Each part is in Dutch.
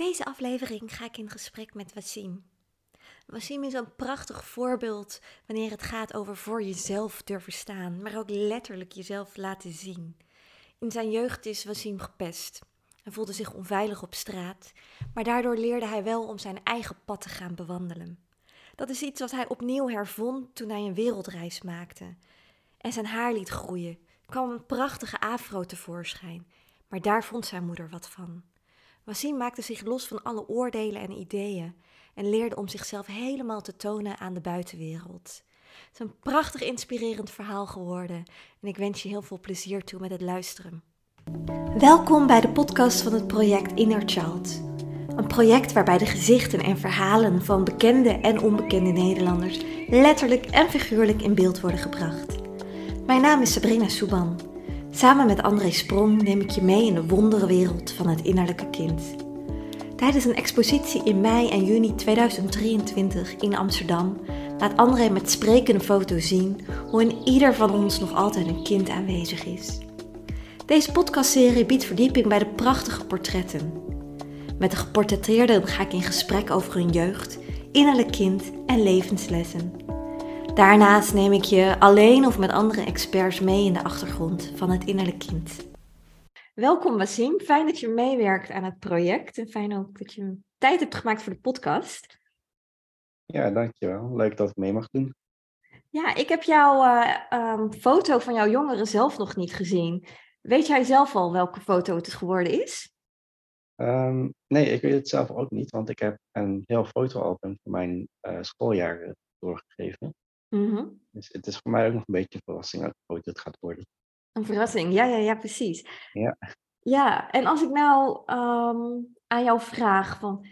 Deze aflevering ga ik in gesprek met Wassim. Wassim is een prachtig voorbeeld wanneer het gaat over voor jezelf durven staan, maar ook letterlijk jezelf laten zien. In zijn jeugd is Wassim gepest. Hij voelde zich onveilig op straat, maar daardoor leerde hij wel om zijn eigen pad te gaan bewandelen. Dat is iets wat hij opnieuw hervond toen hij een wereldreis maakte. En zijn haar liet groeien, kwam een prachtige afro tevoorschijn, maar daar vond zijn moeder wat van. Wassim maakte zich los van alle oordelen en ideeën en leerde om zichzelf helemaal te tonen aan de buitenwereld. Het is een prachtig inspirerend verhaal geworden en ik wens je heel veel plezier toe met het luisteren. Welkom bij de podcast van het project Inner Child. Een project waarbij de gezichten en verhalen van bekende en onbekende Nederlanders letterlijk en figuurlijk in beeld worden gebracht. Mijn naam is Sabrina Souban. Samen met André Sprong neem ik je mee in de wonderenwereld van het innerlijke kind. Tijdens een expositie in mei en juni 2023 in Amsterdam laat André met sprekende foto's zien hoe in ieder van ons nog altijd een kind aanwezig is. Deze podcastserie biedt verdieping bij de prachtige portretten. Met de geportretteerden ga ik in gesprek over hun jeugd, innerlijk kind en levenslessen. Daarnaast neem ik je alleen of met andere experts mee in de achtergrond van het innerlijk kind. Welkom Wassim, fijn dat je meewerkt aan het project en fijn ook dat je tijd hebt gemaakt voor de podcast. Ja, dankjewel. Leuk dat ik mee mag doen. Ja, ik heb jouw uh, um, foto van jouw jongeren zelf nog niet gezien. Weet jij zelf al welke foto het geworden is? Um, nee, ik weet het zelf ook niet, want ik heb een heel fotoalbum van mijn uh, schooljaren doorgegeven. Mm Dus het is voor mij ook nog een beetje een verrassing hoe het gaat worden. Een verrassing, ja, ja, ja, precies. Ja. Ja, en als ik nou um, aan jou vraag van,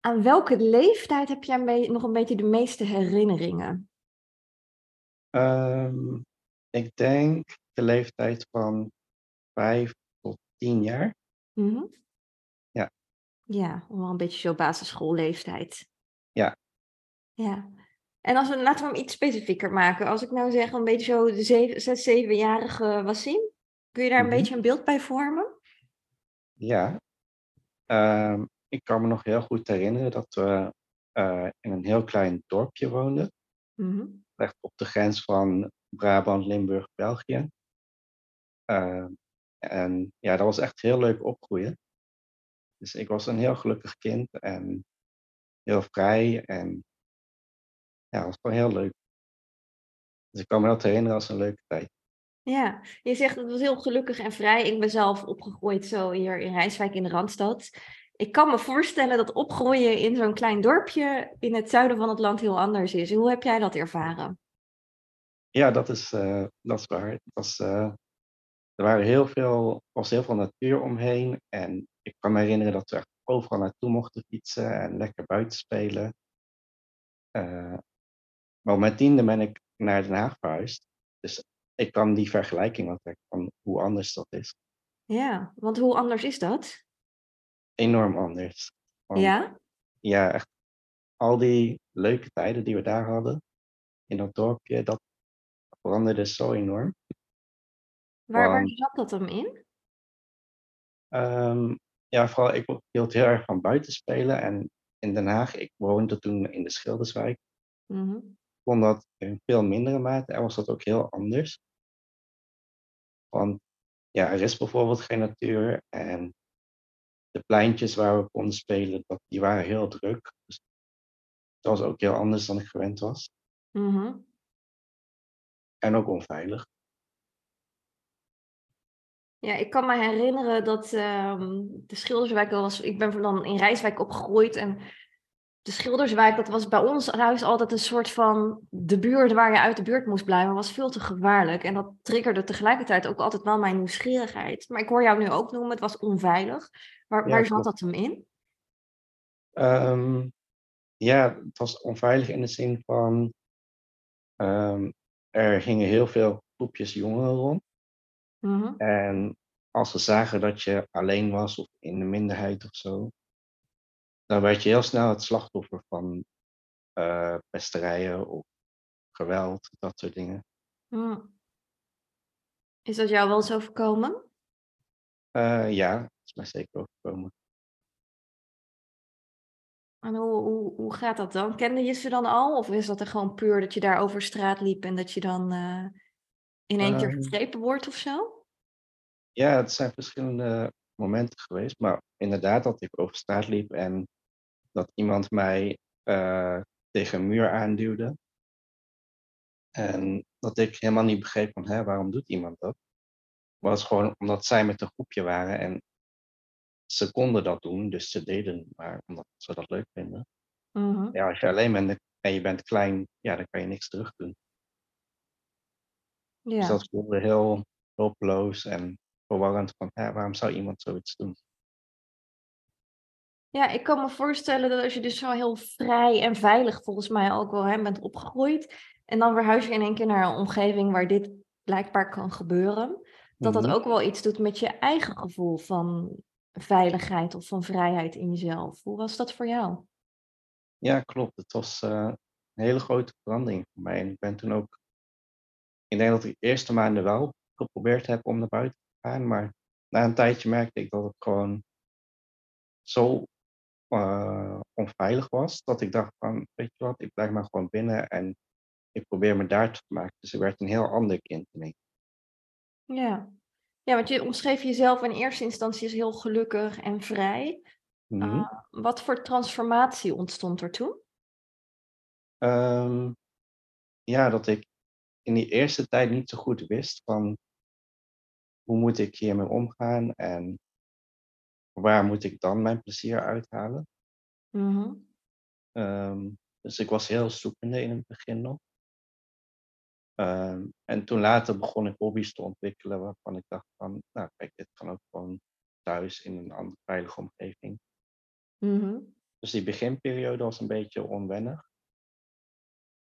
aan welke leeftijd heb jij nog een beetje de meeste herinneringen? Um, ik denk de leeftijd van vijf tot tien jaar. Mm -hmm. Ja. Ja, wel een beetje zo basisschoolleeftijd. Ja. Ja. En als we, laten we hem iets specifieker maken. Als ik nou zeg een beetje zo de zeven, zes, zevenjarige Wassim. Kun je daar een Mhm. beetje een beeld bij vormen? Ja. Ehm, ik kan me nog heel goed herinneren dat we eh, in een heel klein dorpje woonden. Mhm. Echt op de grens van Brabant, Limburg, België. Ehm, en ja, dat was echt heel leuk opgroeien. Dus ik was een heel gelukkig kind en heel vrij en ja, was gewoon heel leuk. Dus ik kan me dat herinneren als een leuke tijd. Ja, je zegt het was heel gelukkig en vrij. Ik ben zelf opgegroeid zo hier in Rijswijk in de Randstad. Ik kan me voorstellen dat opgroeien in zo'n klein dorpje in het zuiden van het land heel anders is. Hoe heb jij dat ervaren? Ja, dat is, uh, dat is waar. Het was, uh, er waren heel veel, was heel veel natuur omheen. En ik kan me herinneren dat we echt overal naartoe mochten fietsen en lekker buiten spelen. Uh, maar met tiende ben ik naar Den Haag verhuisd. Dus ik kan die vergelijking wel trekken van hoe anders dat is. Ja, want hoe anders is dat? Enorm anders. Want, ja? Ja, echt. Al die leuke tijden die we daar hadden in dat dorpje, dat veranderde zo enorm. Waar, waar zat dat hem in? Um, ja, vooral ik hield heel erg van buitenspelen. En in Den Haag, ik woonde toen in de Schilderswijk. Mm -hmm. Ik vond dat in veel mindere mate en was dat ook heel anders. Want ja, er is bijvoorbeeld geen natuur en de pleintjes waar we konden spelen, dat, die waren heel druk. Dus dat was ook heel anders dan ik gewend was. Mm -hmm. En ook onveilig. Ja, ik kan me herinneren dat um, de Schilderswijk was. Ik ben dan in Rijswijk opgegroeid en de Schilderswijk, dat was bij ons huis altijd een soort van de buurt waar je uit de buurt moest blijven, was veel te gevaarlijk. En dat triggerde tegelijkertijd ook altijd wel mijn nieuwsgierigheid. Maar ik hoor jou nu ook noemen, het was onveilig. Waar, Ja, waar zat dat hem in? Ehm, ja, het was onveilig in de zin van ehm, er gingen heel veel groepjes jongeren rond. Mhm. En als ze zagen dat je alleen was of in de minderheid of zo, dan werd je heel snel het slachtoffer van eh pesterijen of geweld, dat soort dingen. Hm. Is dat jou wel eens overkomen? Eh, ja, dat is mij zeker overkomen. En hoe hoe hoe gaat dat dan? Kende je ze dan al? Of is dat er gewoon puur dat je daar over straat liep en dat je dan, eh, in één keer Ehm, gegrepen wordt of zo? ja, het zijn verschillende momenten geweest, maar inderdaad dat ik over straat liep en dat iemand mij eh, tegen een muur aanduwde. En dat ik helemaal niet begreep van, hè, waarom doet iemand dat? Was gewoon omdat zij met een groepje waren en ze konden dat doen, dus ze deden het maar omdat ze dat leuk vinden. Mhm. Ja, als je alleen bent en je bent klein, ja, dan kan je niks terug doen. Dus Ja. dat voelde heel hulpeloos en verwarrend van, hè, waarom zou iemand zoiets doen? Ja, ik kan me voorstellen dat als je dus zo heel vrij en veilig volgens mij ook wel, hè, bent opgegroeid en dan verhuis je in één keer naar een omgeving waar dit blijkbaar kan gebeuren, dat dat Mhm. ook wel iets doet met je eigen gevoel van veiligheid of van vrijheid in jezelf. Hoe was dat voor jou? Ja, klopt. Het was eh, een hele grote verandering voor mij. En ik ben toen ook, ik denk dat ik de eerste maanden wel geprobeerd heb om naar buiten te gaan, maar na een tijdje merkte ik dat het gewoon zo eh, onveilig was, dat ik dacht van, weet je wat, ik blijf maar gewoon binnen en ik probeer me daar te vermaken. Dus ik werd een heel ander kind in Ja. Ja, want je omschreef jezelf in eerste instantie als heel gelukkig en vrij. Mhm. Uh, wat voor transformatie ontstond er toen? Ehm, ja, dat ik in die eerste tijd niet zo goed wist van hoe moet ik hiermee omgaan en waar moet ik dan mijn plezier uithalen. Mhm. Ehm, dus ik was heel zoekende in het begin nog. Ehm, en toen later begon ik hobby's te ontwikkelen waarvan ik dacht van, nou kijk, dit kan ook gewoon thuis in een andere veilige omgeving. Mhm. Dus die beginperiode was een beetje onwennig.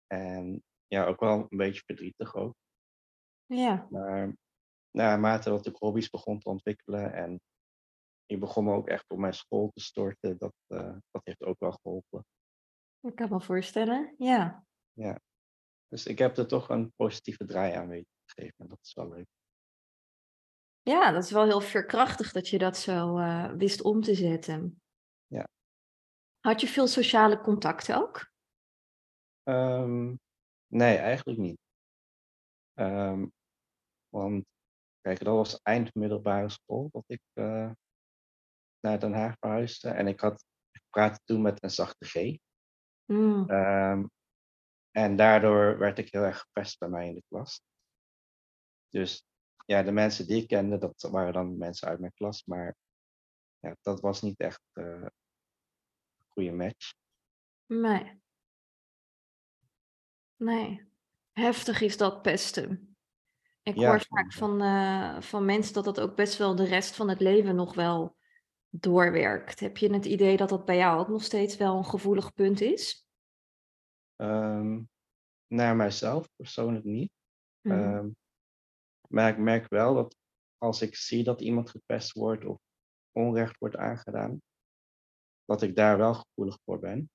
En ja, ook wel een beetje verdrietig ook. Ja. Maar naarmate dat ik hobby's begon te ontwikkelen en ik begon me ook echt op mijn school te storten, dat, eh, dat heeft ook wel geholpen. Ik kan me voorstellen. Ja. Ja. Dus ik heb er toch een positieve draai aan weten te geven en dat is wel leuk. Ja, dat is wel heel veerkrachtig dat je dat zo uh, wist om te zetten. Ja. Had je veel sociale contacten ook? Um, nee, eigenlijk niet. Um, want kijk, dat was eind middelbare school dat ik uh, naar Den Haag verhuisde. En ik had ik praatte toen met een zachte G. Mm. Um, en daardoor werd ik heel erg gepest bij mij in de klas. Dus ja, de mensen die ik kende, dat waren dan mensen uit mijn klas. Maar ja, dat was niet echt uh, een goede match. Nee. Nee. Heftig is dat pesten. Ik Ja, hoor vaak van, uh, van mensen dat dat ook best wel de rest van het leven nog wel doorwerkt. Heb je het idee dat dat bij jou ook nog steeds wel een gevoelig punt is? Um, naar mijzelf persoonlijk niet. Mhm. Um, maar ik merk wel dat als ik zie dat iemand gepest wordt of onrecht wordt aangedaan, dat ik daar wel gevoelig voor ben.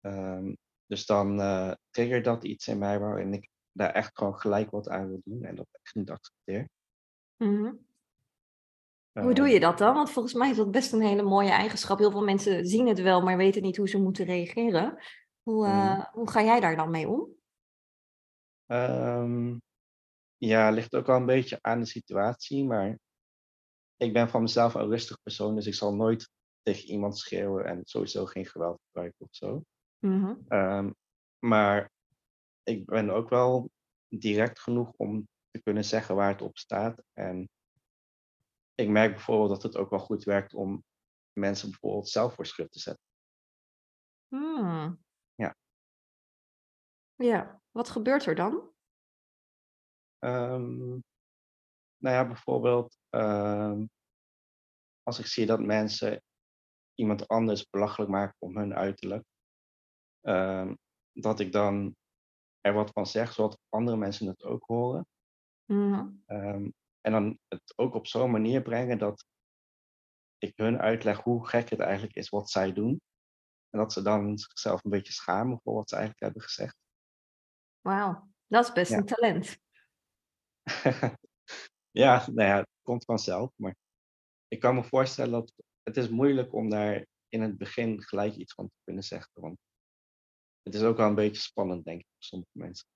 Um, dus dan uh, triggert dat iets in mij waarin ik daar echt gewoon gelijk wat aan wil doen en dat echt niet accepteer. Mhm. Hoe doe je dat dan? Want volgens mij is dat best een hele mooie eigenschap. Heel veel mensen zien het wel, maar weten niet hoe ze moeten reageren. Hoe, Mhm. uh, hoe ga jij daar dan mee om? Um, ja, ligt ook wel een beetje aan de situatie, maar ik ben van mezelf een rustig persoon, dus ik zal nooit tegen iemand schreeuwen en sowieso geen geweld gebruiken of zo. Mhm. Um, maar ik ben ook wel direct genoeg om te kunnen zeggen waar het op staat. En ik merk bijvoorbeeld dat het ook wel goed werkt om mensen bijvoorbeeld zelf voor schut te zetten. Hmm. Ja. Ja, wat gebeurt er dan? Um, nou ja, bijvoorbeeld um, als ik zie dat mensen iemand anders belachelijk maken om hun uiterlijk, um, dat ik dan er wat van zeg, zodat andere mensen het ook horen. Um, en dan het ook op zo'n manier brengen dat ik hun uitleg hoe gek het eigenlijk is wat zij doen. En dat ze dan zichzelf een beetje schamen voor wat ze eigenlijk hebben gezegd. Wauw, dat is best Ja. een talent. ja, nou ja, het komt vanzelf. Maar ik kan me voorstellen dat het is moeilijk om daarin in het begin gelijk iets van te kunnen zeggen. Want het is ook wel een beetje spannend, denk ik, voor sommige mensen.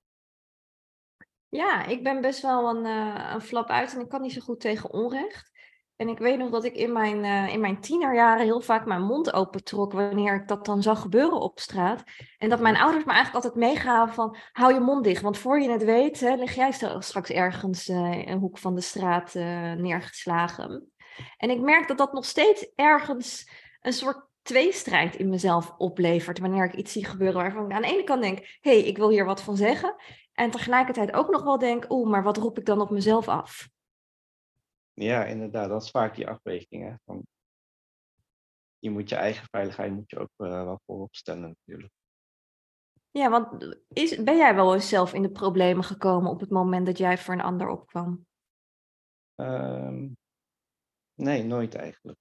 Ja, ik ben best wel een, uh, een flap uit en ik kan niet zo goed tegen onrecht. En ik weet nog dat ik in mijn, uh, in mijn tienerjaren heel vaak mijn mond opentrok wanneer ik dat dan zag gebeuren op straat. En dat mijn ouders me eigenlijk altijd meegaven van hou je mond dicht, want voor je het weet hè, lig jij straks ergens uh, in een hoek van de straat neergeslagen. En ik merk dat dat nog steeds ergens een soort tweestrijd in mezelf oplevert wanneer ik iets zie gebeuren waarvan ik aan de ene kant denk, hé, hey, ik wil hier wat van zeggen. En tegelijkertijd ook nog wel denk, oeh, maar wat roep ik dan op mezelf af? Ja, inderdaad, dat is vaak die afweging. Hè? Van, je moet je eigen veiligheid moet je ook uh, wel voorop stellen natuurlijk. Ja, want is, ben jij wel eens zelf in de problemen gekomen op het moment dat jij voor een ander opkwam? Um, nee, nooit eigenlijk.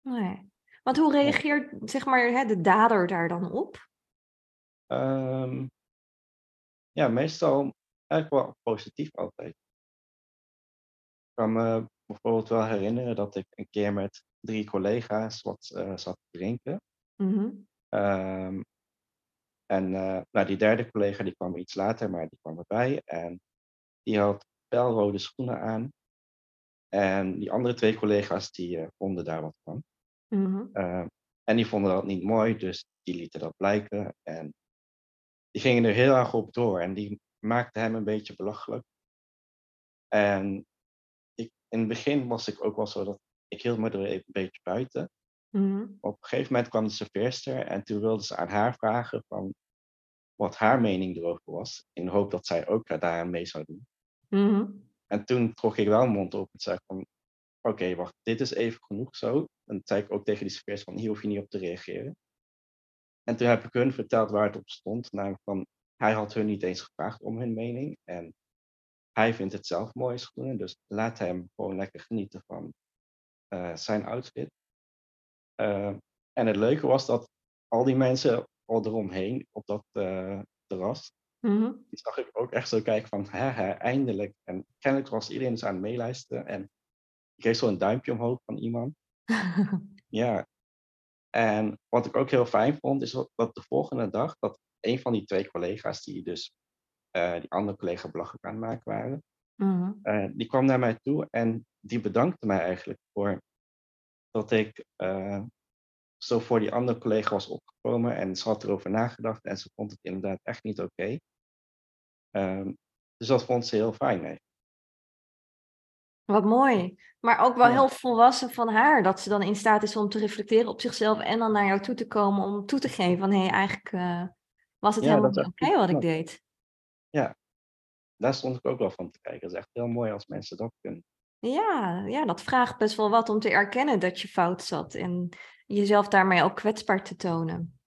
Nee. Want hoe reageert zeg maar, hè, de dader daar dan op? Um, ja, meestal eigenlijk wel positief altijd. Ik kan me bijvoorbeeld wel herinneren dat ik een keer met drie collega's wat uh, zat te drinken. Mm um, en uh, nou, die derde collega die kwam iets later, maar die kwam erbij. En die had felrode schoenen aan. En die andere twee collega's die uh, vonden daar wat van. Mm en die vonden dat niet mooi, dus die lieten dat blijken. En die gingen er heel erg op door en die maakten hem een beetje belachelijk. En ik, in het begin was ik ook wel zo dat ik hield me er even een beetje buiten. Mm Op een gegeven moment kwam de serveerster en toen wilde ze aan haar vragen van wat haar mening erover was, in de hoop dat zij ook daaraan mee zou doen. Mm En toen trok ik wel mijn mond op en zei van, oké, wacht, dit is even genoeg zo. En zei ik ook tegen die serveerster van, hier hoef je niet op te reageren. En toen heb ik hun verteld waar het op stond. Namelijk van, hij had hun niet eens gevraagd om hun mening. En hij vindt het zelf mooie schoenen. Dus laat hem gewoon lekker genieten van uh, zijn outfit. Uh, en het leuke was dat al die mensen al eromheen op dat uh, terras. Mm-hmm. Die zag ik ook echt zo kijken van, hè, hè, eindelijk. En kennelijk was iedereen dus aan het meeluisteren. En ik kreeg zo een duimpje omhoog van iemand. ja, en wat ik ook heel fijn vond, is dat de volgende dag dat een van die twee collega's, die dus uh, die andere collega belachelijk aan het maken waren, mm-hmm. uh, die kwam naar mij toe en die bedankte mij eigenlijk voor dat ik uh, zo voor die andere collega was opgekomen en ze had erover nagedacht en ze vond het inderdaad echt niet oké. Okay. Um, dus dat vond ze heel fijn. Eigenlijk. Wat mooi. Maar ook wel heel volwassen van haar. Dat ze dan in staat is om te reflecteren op zichzelf en dan naar jou toe te komen om toe te geven van hé, hey, eigenlijk uh, was het Ja, helemaal oké wat ik deed. Ja, daar stond ik ook wel van te kijken. Dat is echt heel mooi als mensen dat kunnen. Ja, ja, dat vraagt best wel wat om te erkennen dat je fout zat en jezelf daarmee ook kwetsbaar te tonen.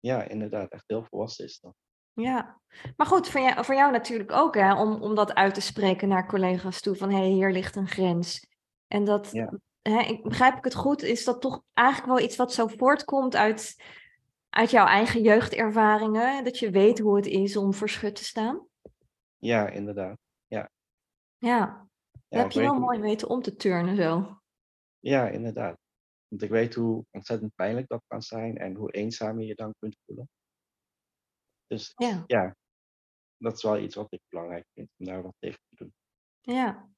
Ja, inderdaad, echt heel volwassen is dat. Ja, maar goed, voor jou, voor jou natuurlijk ook, hè, om, om dat uit te spreken naar collega's toe, van hé, hey, hier ligt een grens. En dat, Ja. hè, ik, begrijp ik het goed, is dat toch eigenlijk wel iets wat zo voortkomt uit, uit jouw eigen jeugdervaringen, dat je weet hoe het is om verschut te staan? Ja, inderdaad. Ja, Ja, heb je wel hoe- mooi weten om te turnen zo. Ja, inderdaad. Want ik weet hoe ontzettend pijnlijk dat kan zijn en hoe eenzaam je je dan kunt voelen. Dus Ja. ja, dat is wel iets wat ik belangrijk vind om daar wat tegen te doen. Ja.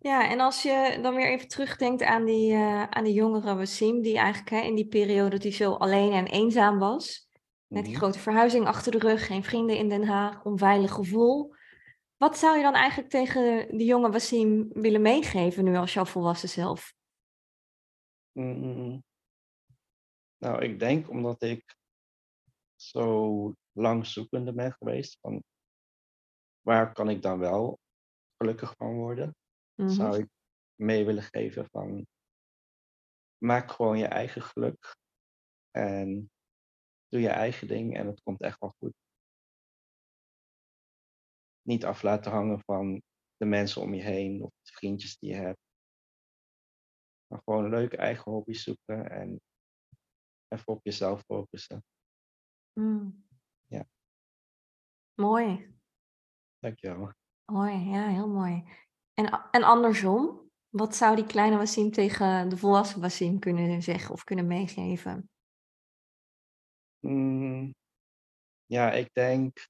Ja, en als je dan weer even terugdenkt aan die, eh, aan die jongere Wassim, die eigenlijk hè, in die periode dat hij zo alleen en eenzaam was, met die Mhm. grote verhuizing achter de rug, geen vrienden in Den Haag, onveilig gevoel. Wat zou je dan eigenlijk tegen die jonge Wassim willen meegeven nu als jouw volwassen zelf? Mm, Nou, ik denk omdat ik zo lang zoekende ben geweest van waar kan ik dan wel gelukkig van worden, Mhm. zou ik mee willen geven van maak gewoon je eigen geluk en doe je eigen ding en het komt echt wel goed. Niet af laten hangen van de mensen om je heen of de vriendjes die je hebt. Maar gewoon leuke eigen hobby's zoeken en even op jezelf focussen. Mm. Mooi, Dankjewel. mooi, ja, heel mooi. En, en andersom? Wat zou die kleine Wassim tegen de volwassen Wassim kunnen zeggen of kunnen meegeven? Mm, ja, ik denk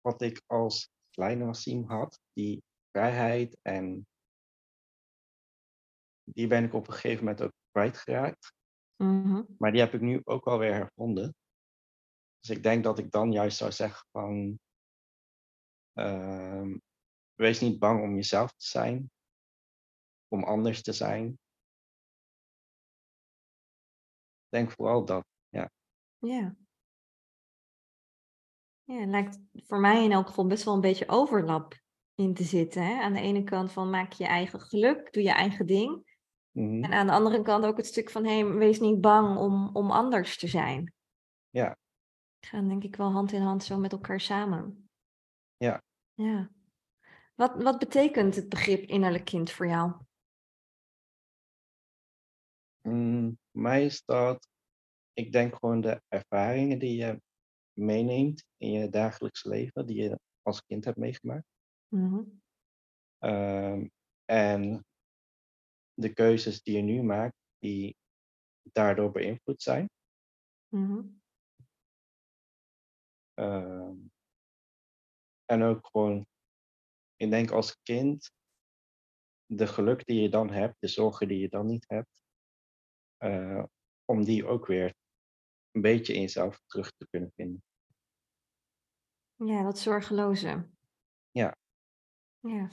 wat ik als kleine Wassim had, die vrijheid en die ben ik op een gegeven moment ook kwijtgeraakt. Mhm. Maar die heb ik nu ook alweer hervonden. Dus ik denk dat ik dan juist zou zeggen van ehm, wees niet bang om jezelf te zijn, om anders te zijn. Denk vooral dat, ja. Ja. Ja, het lijkt voor mij in elk geval best wel een beetje overlap in te zitten. Hè? Aan de ene kant van maak je eigen geluk, doe je eigen ding. Mhm. En aan de andere kant ook het stuk van hey, wees niet bang om, om anders te zijn. Ja. Gaan denk ik wel hand in hand zo met elkaar samen. Ja. Ja. Wat, wat betekent het begrip innerlijk kind voor jou? Mm, mij is dat, ik denk gewoon de ervaringen die je meeneemt in je dagelijks leven, die je als kind hebt meegemaakt. Ehm, en de keuzes die je nu maakt, die daardoor beïnvloed zijn. Mhm. Ehm, en ook gewoon, ik denk als kind, de geluk die je dan hebt, de zorgen die je dan niet hebt, eh, om die ook weer een beetje in jezelf terug te kunnen vinden. Ja, dat zorgeloze. Ja. Ja.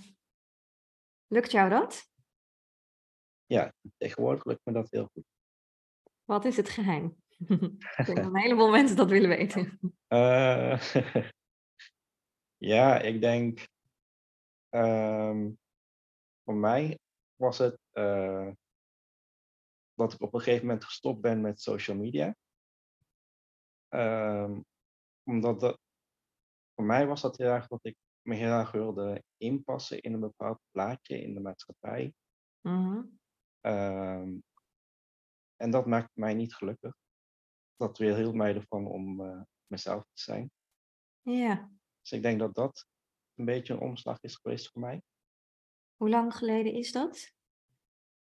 Lukt jou dat? Ja, tegenwoordig lukt me dat heel goed. Wat is het geheim? Ik denk dat een heleboel mensen dat willen weten. Eh, ja, ik denk, ehm, voor mij was het eh, dat ik op een gegeven moment gestopt ben met social media. Ehm, omdat dat, voor mij was dat heel erg dat ik me heel erg wilde inpassen in een bepaald plaatje in de maatschappij. Mhm. Ehm, en dat maakte mij niet gelukkig. Dat weerhield mij ervan om eh, mezelf te zijn. Ja. Dus ik denk dat dat een beetje een omslag is geweest voor mij. Hoe lang geleden is dat?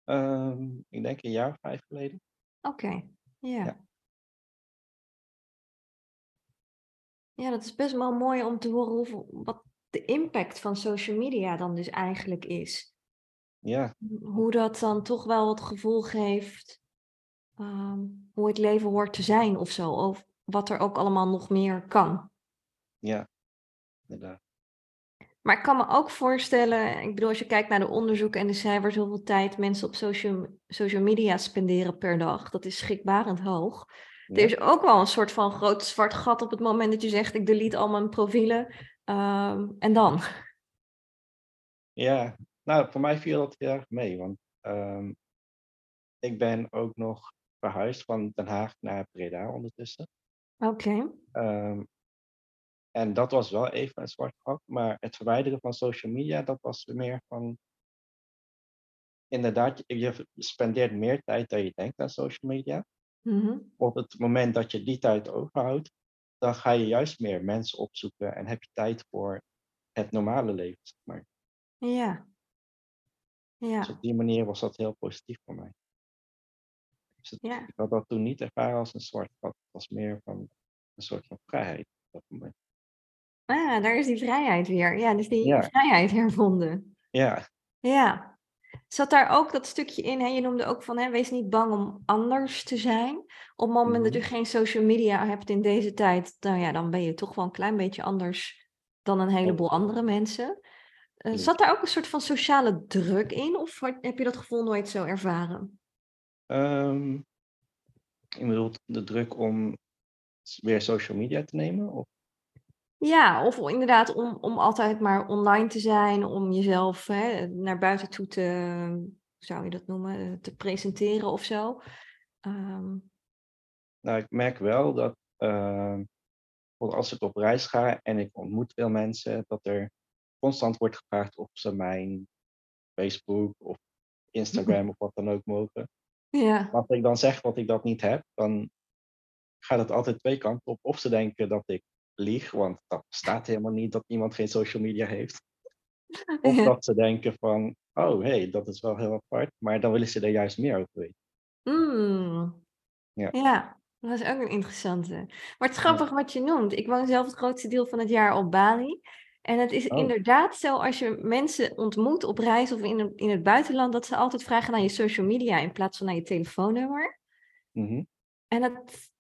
Ehm, ik denk een jaar of vijf geleden. Oké, ja. Ja. Ja, dat is best wel mooi om te horen hoeveel, wat de impact van social media dan dus eigenlijk is. Ja, Hoe dat dan toch wel het gevoel geeft ehm, hoe het leven hoort te zijn of zo. Of wat er ook allemaal nog meer kan. ja, inderdaad. Maar ik kan me ook voorstellen, ik bedoel, als je kijkt naar de onderzoeken en de cijfers, hoeveel tijd mensen op social, social media spenderen per dag, dat is schrikbarend hoog. Er is ook wel een soort van groot zwart gat op het moment dat je zegt, ik delete al mijn profielen. ehm, en dan? Ja, nou, voor mij viel dat heel erg mee, want ehm, ik ben ook nog verhuisd van Den Haag naar Breda ondertussen. Oké. Ehm, en dat was wel even een zwart gat, maar het verwijderen van social media, dat was meer van, inderdaad, je- spendeert meer tijd dan je denkt aan social media. Mhm. Op het moment dat je die tijd overhoudt, dan ga je juist meer mensen opzoeken en heb je tijd voor het normale leven, zeg maar. Ja. Dus Ja. op die manier was dat heel positief voor mij. Dus het- Ja. ik had dat toen niet ervaren als een zwart gat. Het was meer van een soort van vrijheid op dat moment. Ah, daar is die vrijheid weer. Ja, dus die Ja. vrijheid hervonden. Ja, Ja. Zat daar ook dat stukje in, hè? je noemde ook van, hè, wees niet bang om anders te zijn. Op het moment dat Mhm. je geen social media hebt in deze tijd, nou ja, dan ben je toch wel een klein beetje anders dan een heleboel andere mensen. Eh, zat daar ook een soort van sociale druk in, of heb je dat gevoel nooit zo ervaren? Je bedoelt de druk om weer social media te nemen? Of? Ja, of inderdaad om, om altijd maar online te zijn, om jezelf hè, naar buiten toe te, hoe zou je dat noemen, te presenteren of zo. Ehm, Nou, ik merk wel dat ehm, als ik op reis ga en ik ontmoet veel mensen, dat er constant wordt gevraagd of ze mijn Facebook of Instagram of wat dan ook mogen. Ja. Als ik dan zeg dat ik dat niet heb, dan gaat het altijd twee kanten op. Of ze denken dat ik lieg, want dat staat helemaal niet dat iemand geen social media heeft. Of Ja. dat ze denken van, Oh, hey, dat is wel heel apart, maar dan willen ze er juist meer over weten. Mm. Ja. Ja, dat is ook een interessante. Maar het is grappig wat je noemt. Ik woon zelf het grootste deel van het jaar op Bali. En het is Oh. inderdaad zo als je mensen ontmoet op reis of in, het- in het buitenland, dat ze altijd vragen naar je social media in plaats van naar je telefoonnummer. Mhm. En het,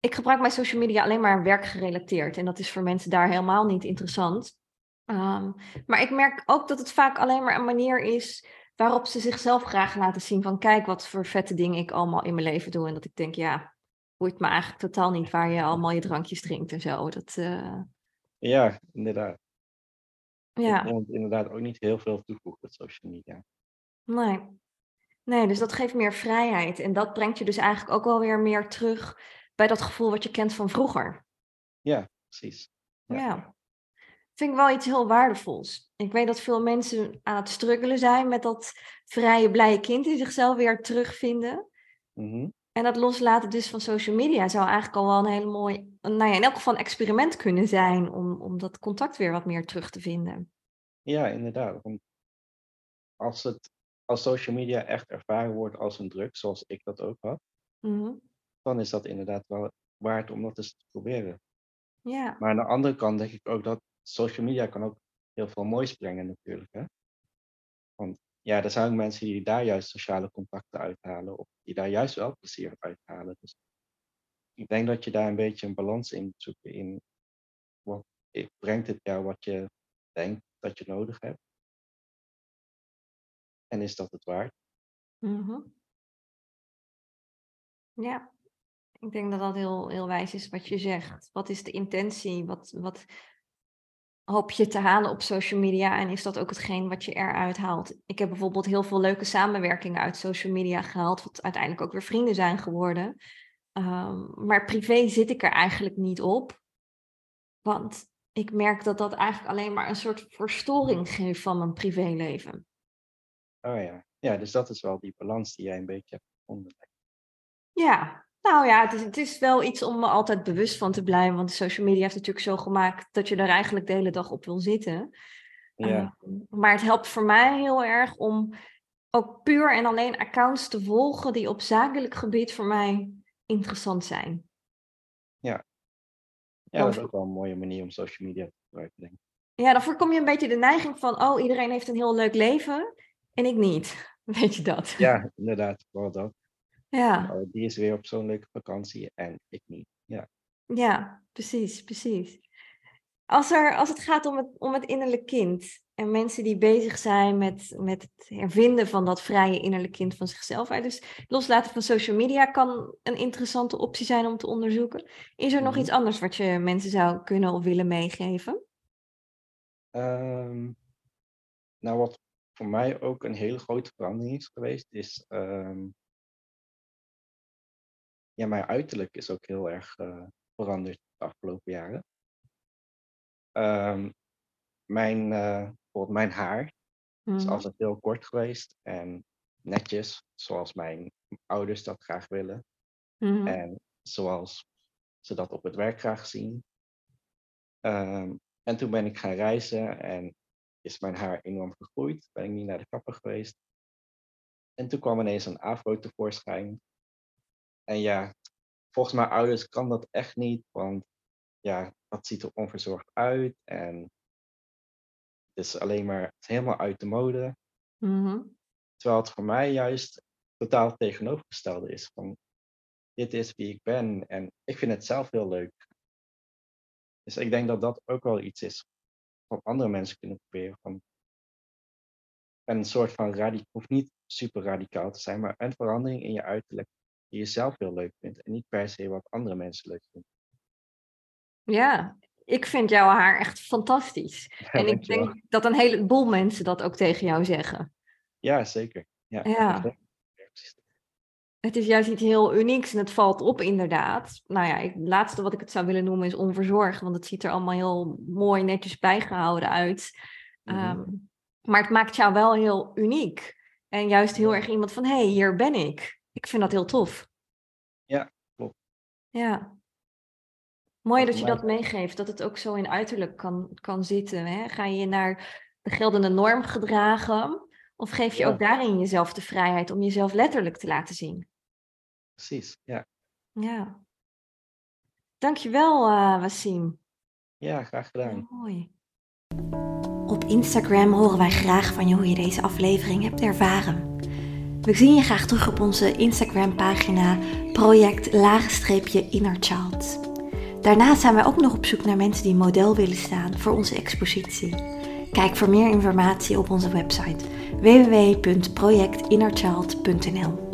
ik gebruik mijn social media alleen maar werkgerelateerd. En dat is voor mensen daar helemaal niet interessant. Ehm, maar ik merk ook dat het vaak alleen maar een manier is waarop ze zichzelf graag laten zien van kijk wat voor vette dingen ik allemaal in mijn leven doe. En dat ik denk, ja, boeit me eigenlijk totaal niet waar je allemaal je drankjes drinkt en zo. Dat, eh, Ja, inderdaad. Ik ja, vond het inderdaad ook niet heel veel toevoegen met social media. nee. Nee, dus dat geeft meer vrijheid. En dat brengt je dus eigenlijk ook wel weer meer terug bij dat gevoel wat je kent van vroeger. Ja, precies. Ja. Ja. Vind ik wel iets heel waardevols. Ik weet dat veel mensen aan het struggelen zijn met dat vrije, blije kind in zichzelf weer terugvinden. Mhm. En dat loslaten dus van social media zou eigenlijk al wel een hele mooi, nou ja, in elk geval een experiment kunnen zijn om, om dat contact weer wat meer terug te vinden. Ja, inderdaad. Want als, het, als social media echt ervaren wordt als een druk, zoals ik dat ook had, Mhm. dan is dat inderdaad wel waard om dat eens te proberen. Ja, Maar aan de andere kant denk ik ook dat social media kan ook heel veel moois brengen natuurlijk. Hè? Want ja, er zijn mensen die daar juist sociale contacten uithalen of die daar juist wel plezier uit halen. Dus ik denk dat je daar een beetje een balans in moet zoeken in wat brengt het jou wat je denkt dat je nodig hebt. En is dat het waard? Mhm. Ja, ik denk dat dat heel, heel wijs is wat je zegt. Wat is de intentie? Wat, wat hoop je te halen op social media? En is dat ook hetgeen wat je eruit haalt? Ik heb bijvoorbeeld heel veel leuke samenwerkingen uit social media gehaald, wat uiteindelijk ook weer vrienden zijn geworden. Ehm, maar privé zit ik er eigenlijk niet op. Want ik merk dat dat eigenlijk alleen maar een soort verstoring geeft van mijn privéleven. Oh ja. Ja, dus dat is wel die balans die jij een beetje hebt gevonden. Ja, nou ja, het is, het is wel iets om me altijd bewust van te blijven. Want social media heeft natuurlijk zo gemaakt dat je er eigenlijk de hele dag op wil zitten. Ja, Ehm, maar het helpt voor mij heel erg om ook puur en alleen accounts te volgen die op zakelijk gebied voor mij interessant zijn. ja, dan dat is ook wel een mooie manier om social media te gebruiken, denk ik. Ja, dan voorkom je een beetje de neiging van, oh, iedereen heeft een heel leuk leven en ik niet. Weet je dat? Ja, inderdaad, vooral dat. Ja. Oh, die is weer op zo'n leuke vakantie en ik niet. Ja. Ja, precies, precies. Als, er, als het gaat om het, om het innerlijk kind en mensen die bezig zijn met, met het hervinden van dat vrije innerlijk kind van zichzelf. Dus loslaten van social media kan een interessante optie zijn om te onderzoeken. Is er nog Mhm. iets anders wat je mensen zou kunnen of willen meegeven? Ehm, nou, wat voor mij ook een hele grote verandering is geweest, is ehm, ja, mijn uiterlijk is ook heel erg eh, veranderd de afgelopen jaren. Ehm, mijn, eh, bijvoorbeeld mijn haar is Mhm, altijd heel kort geweest en netjes, zoals mijn ouders dat graag willen. mhm, En zoals ze dat op het werk graag zien. Ehm, en toen ben ik gaan reizen en is mijn haar enorm gegroeid. Ben ik niet naar de kapper geweest. En toen kwam ineens een afro tevoorschijn. En ja, volgens mijn ouders kan dat echt niet, want ja, dat ziet er onverzorgd uit. En het is alleen maar het is helemaal uit de mode. mhm. Terwijl het voor mij juist totaal het tegenovergestelde is. Van, dit is wie ik ben en ik vind het zelf heel leuk. Dus ik denk dat dat ook wel iets is wat andere mensen kunnen proberen. Van een soort van radicaal, hoeft niet super radicaal te zijn, maar een verandering in je uiterlijk die je zelf heel leuk vindt en niet per se wat andere mensen leuk vinden. Ja, ik vind jouw haar echt fantastisch. Ja, En ik denk dat een heleboel mensen dat ook tegen jou zeggen. Ja, zeker. Ja. Het is juist iets heel unieks en het valt op inderdaad. Nou ja, het laatste wat ik het zou willen noemen is onverzorgd, want het ziet er allemaal heel mooi netjes bijgehouden uit. Mhm. Ehm, maar het maakt jou wel heel uniek. En juist heel erg iemand van, hé, hey, hier ben ik. Ik vind dat heel tof. Ja, klopt. Ja. Mooi dat je dat meegeeft, dat het ook zo in uiterlijk kan, kan zitten. Hè? Ga je naar de geldende norm gedragen? Of geef je Ja. ook daarin jezelf de vrijheid om jezelf letterlijk te laten zien? Precies, ja. Ja. Dankjewel, eh Wassim. Ja, graag gedaan. Mooi. Op Instagram horen wij graag van je hoe je deze aflevering hebt ervaren. We zien je graag terug op onze Instagram pagina project inner child. Daarnaast zijn wij ook nog op zoek naar mensen die model willen staan voor onze expositie. Kijk voor meer informatie op onze website www.projectinnerchild.nl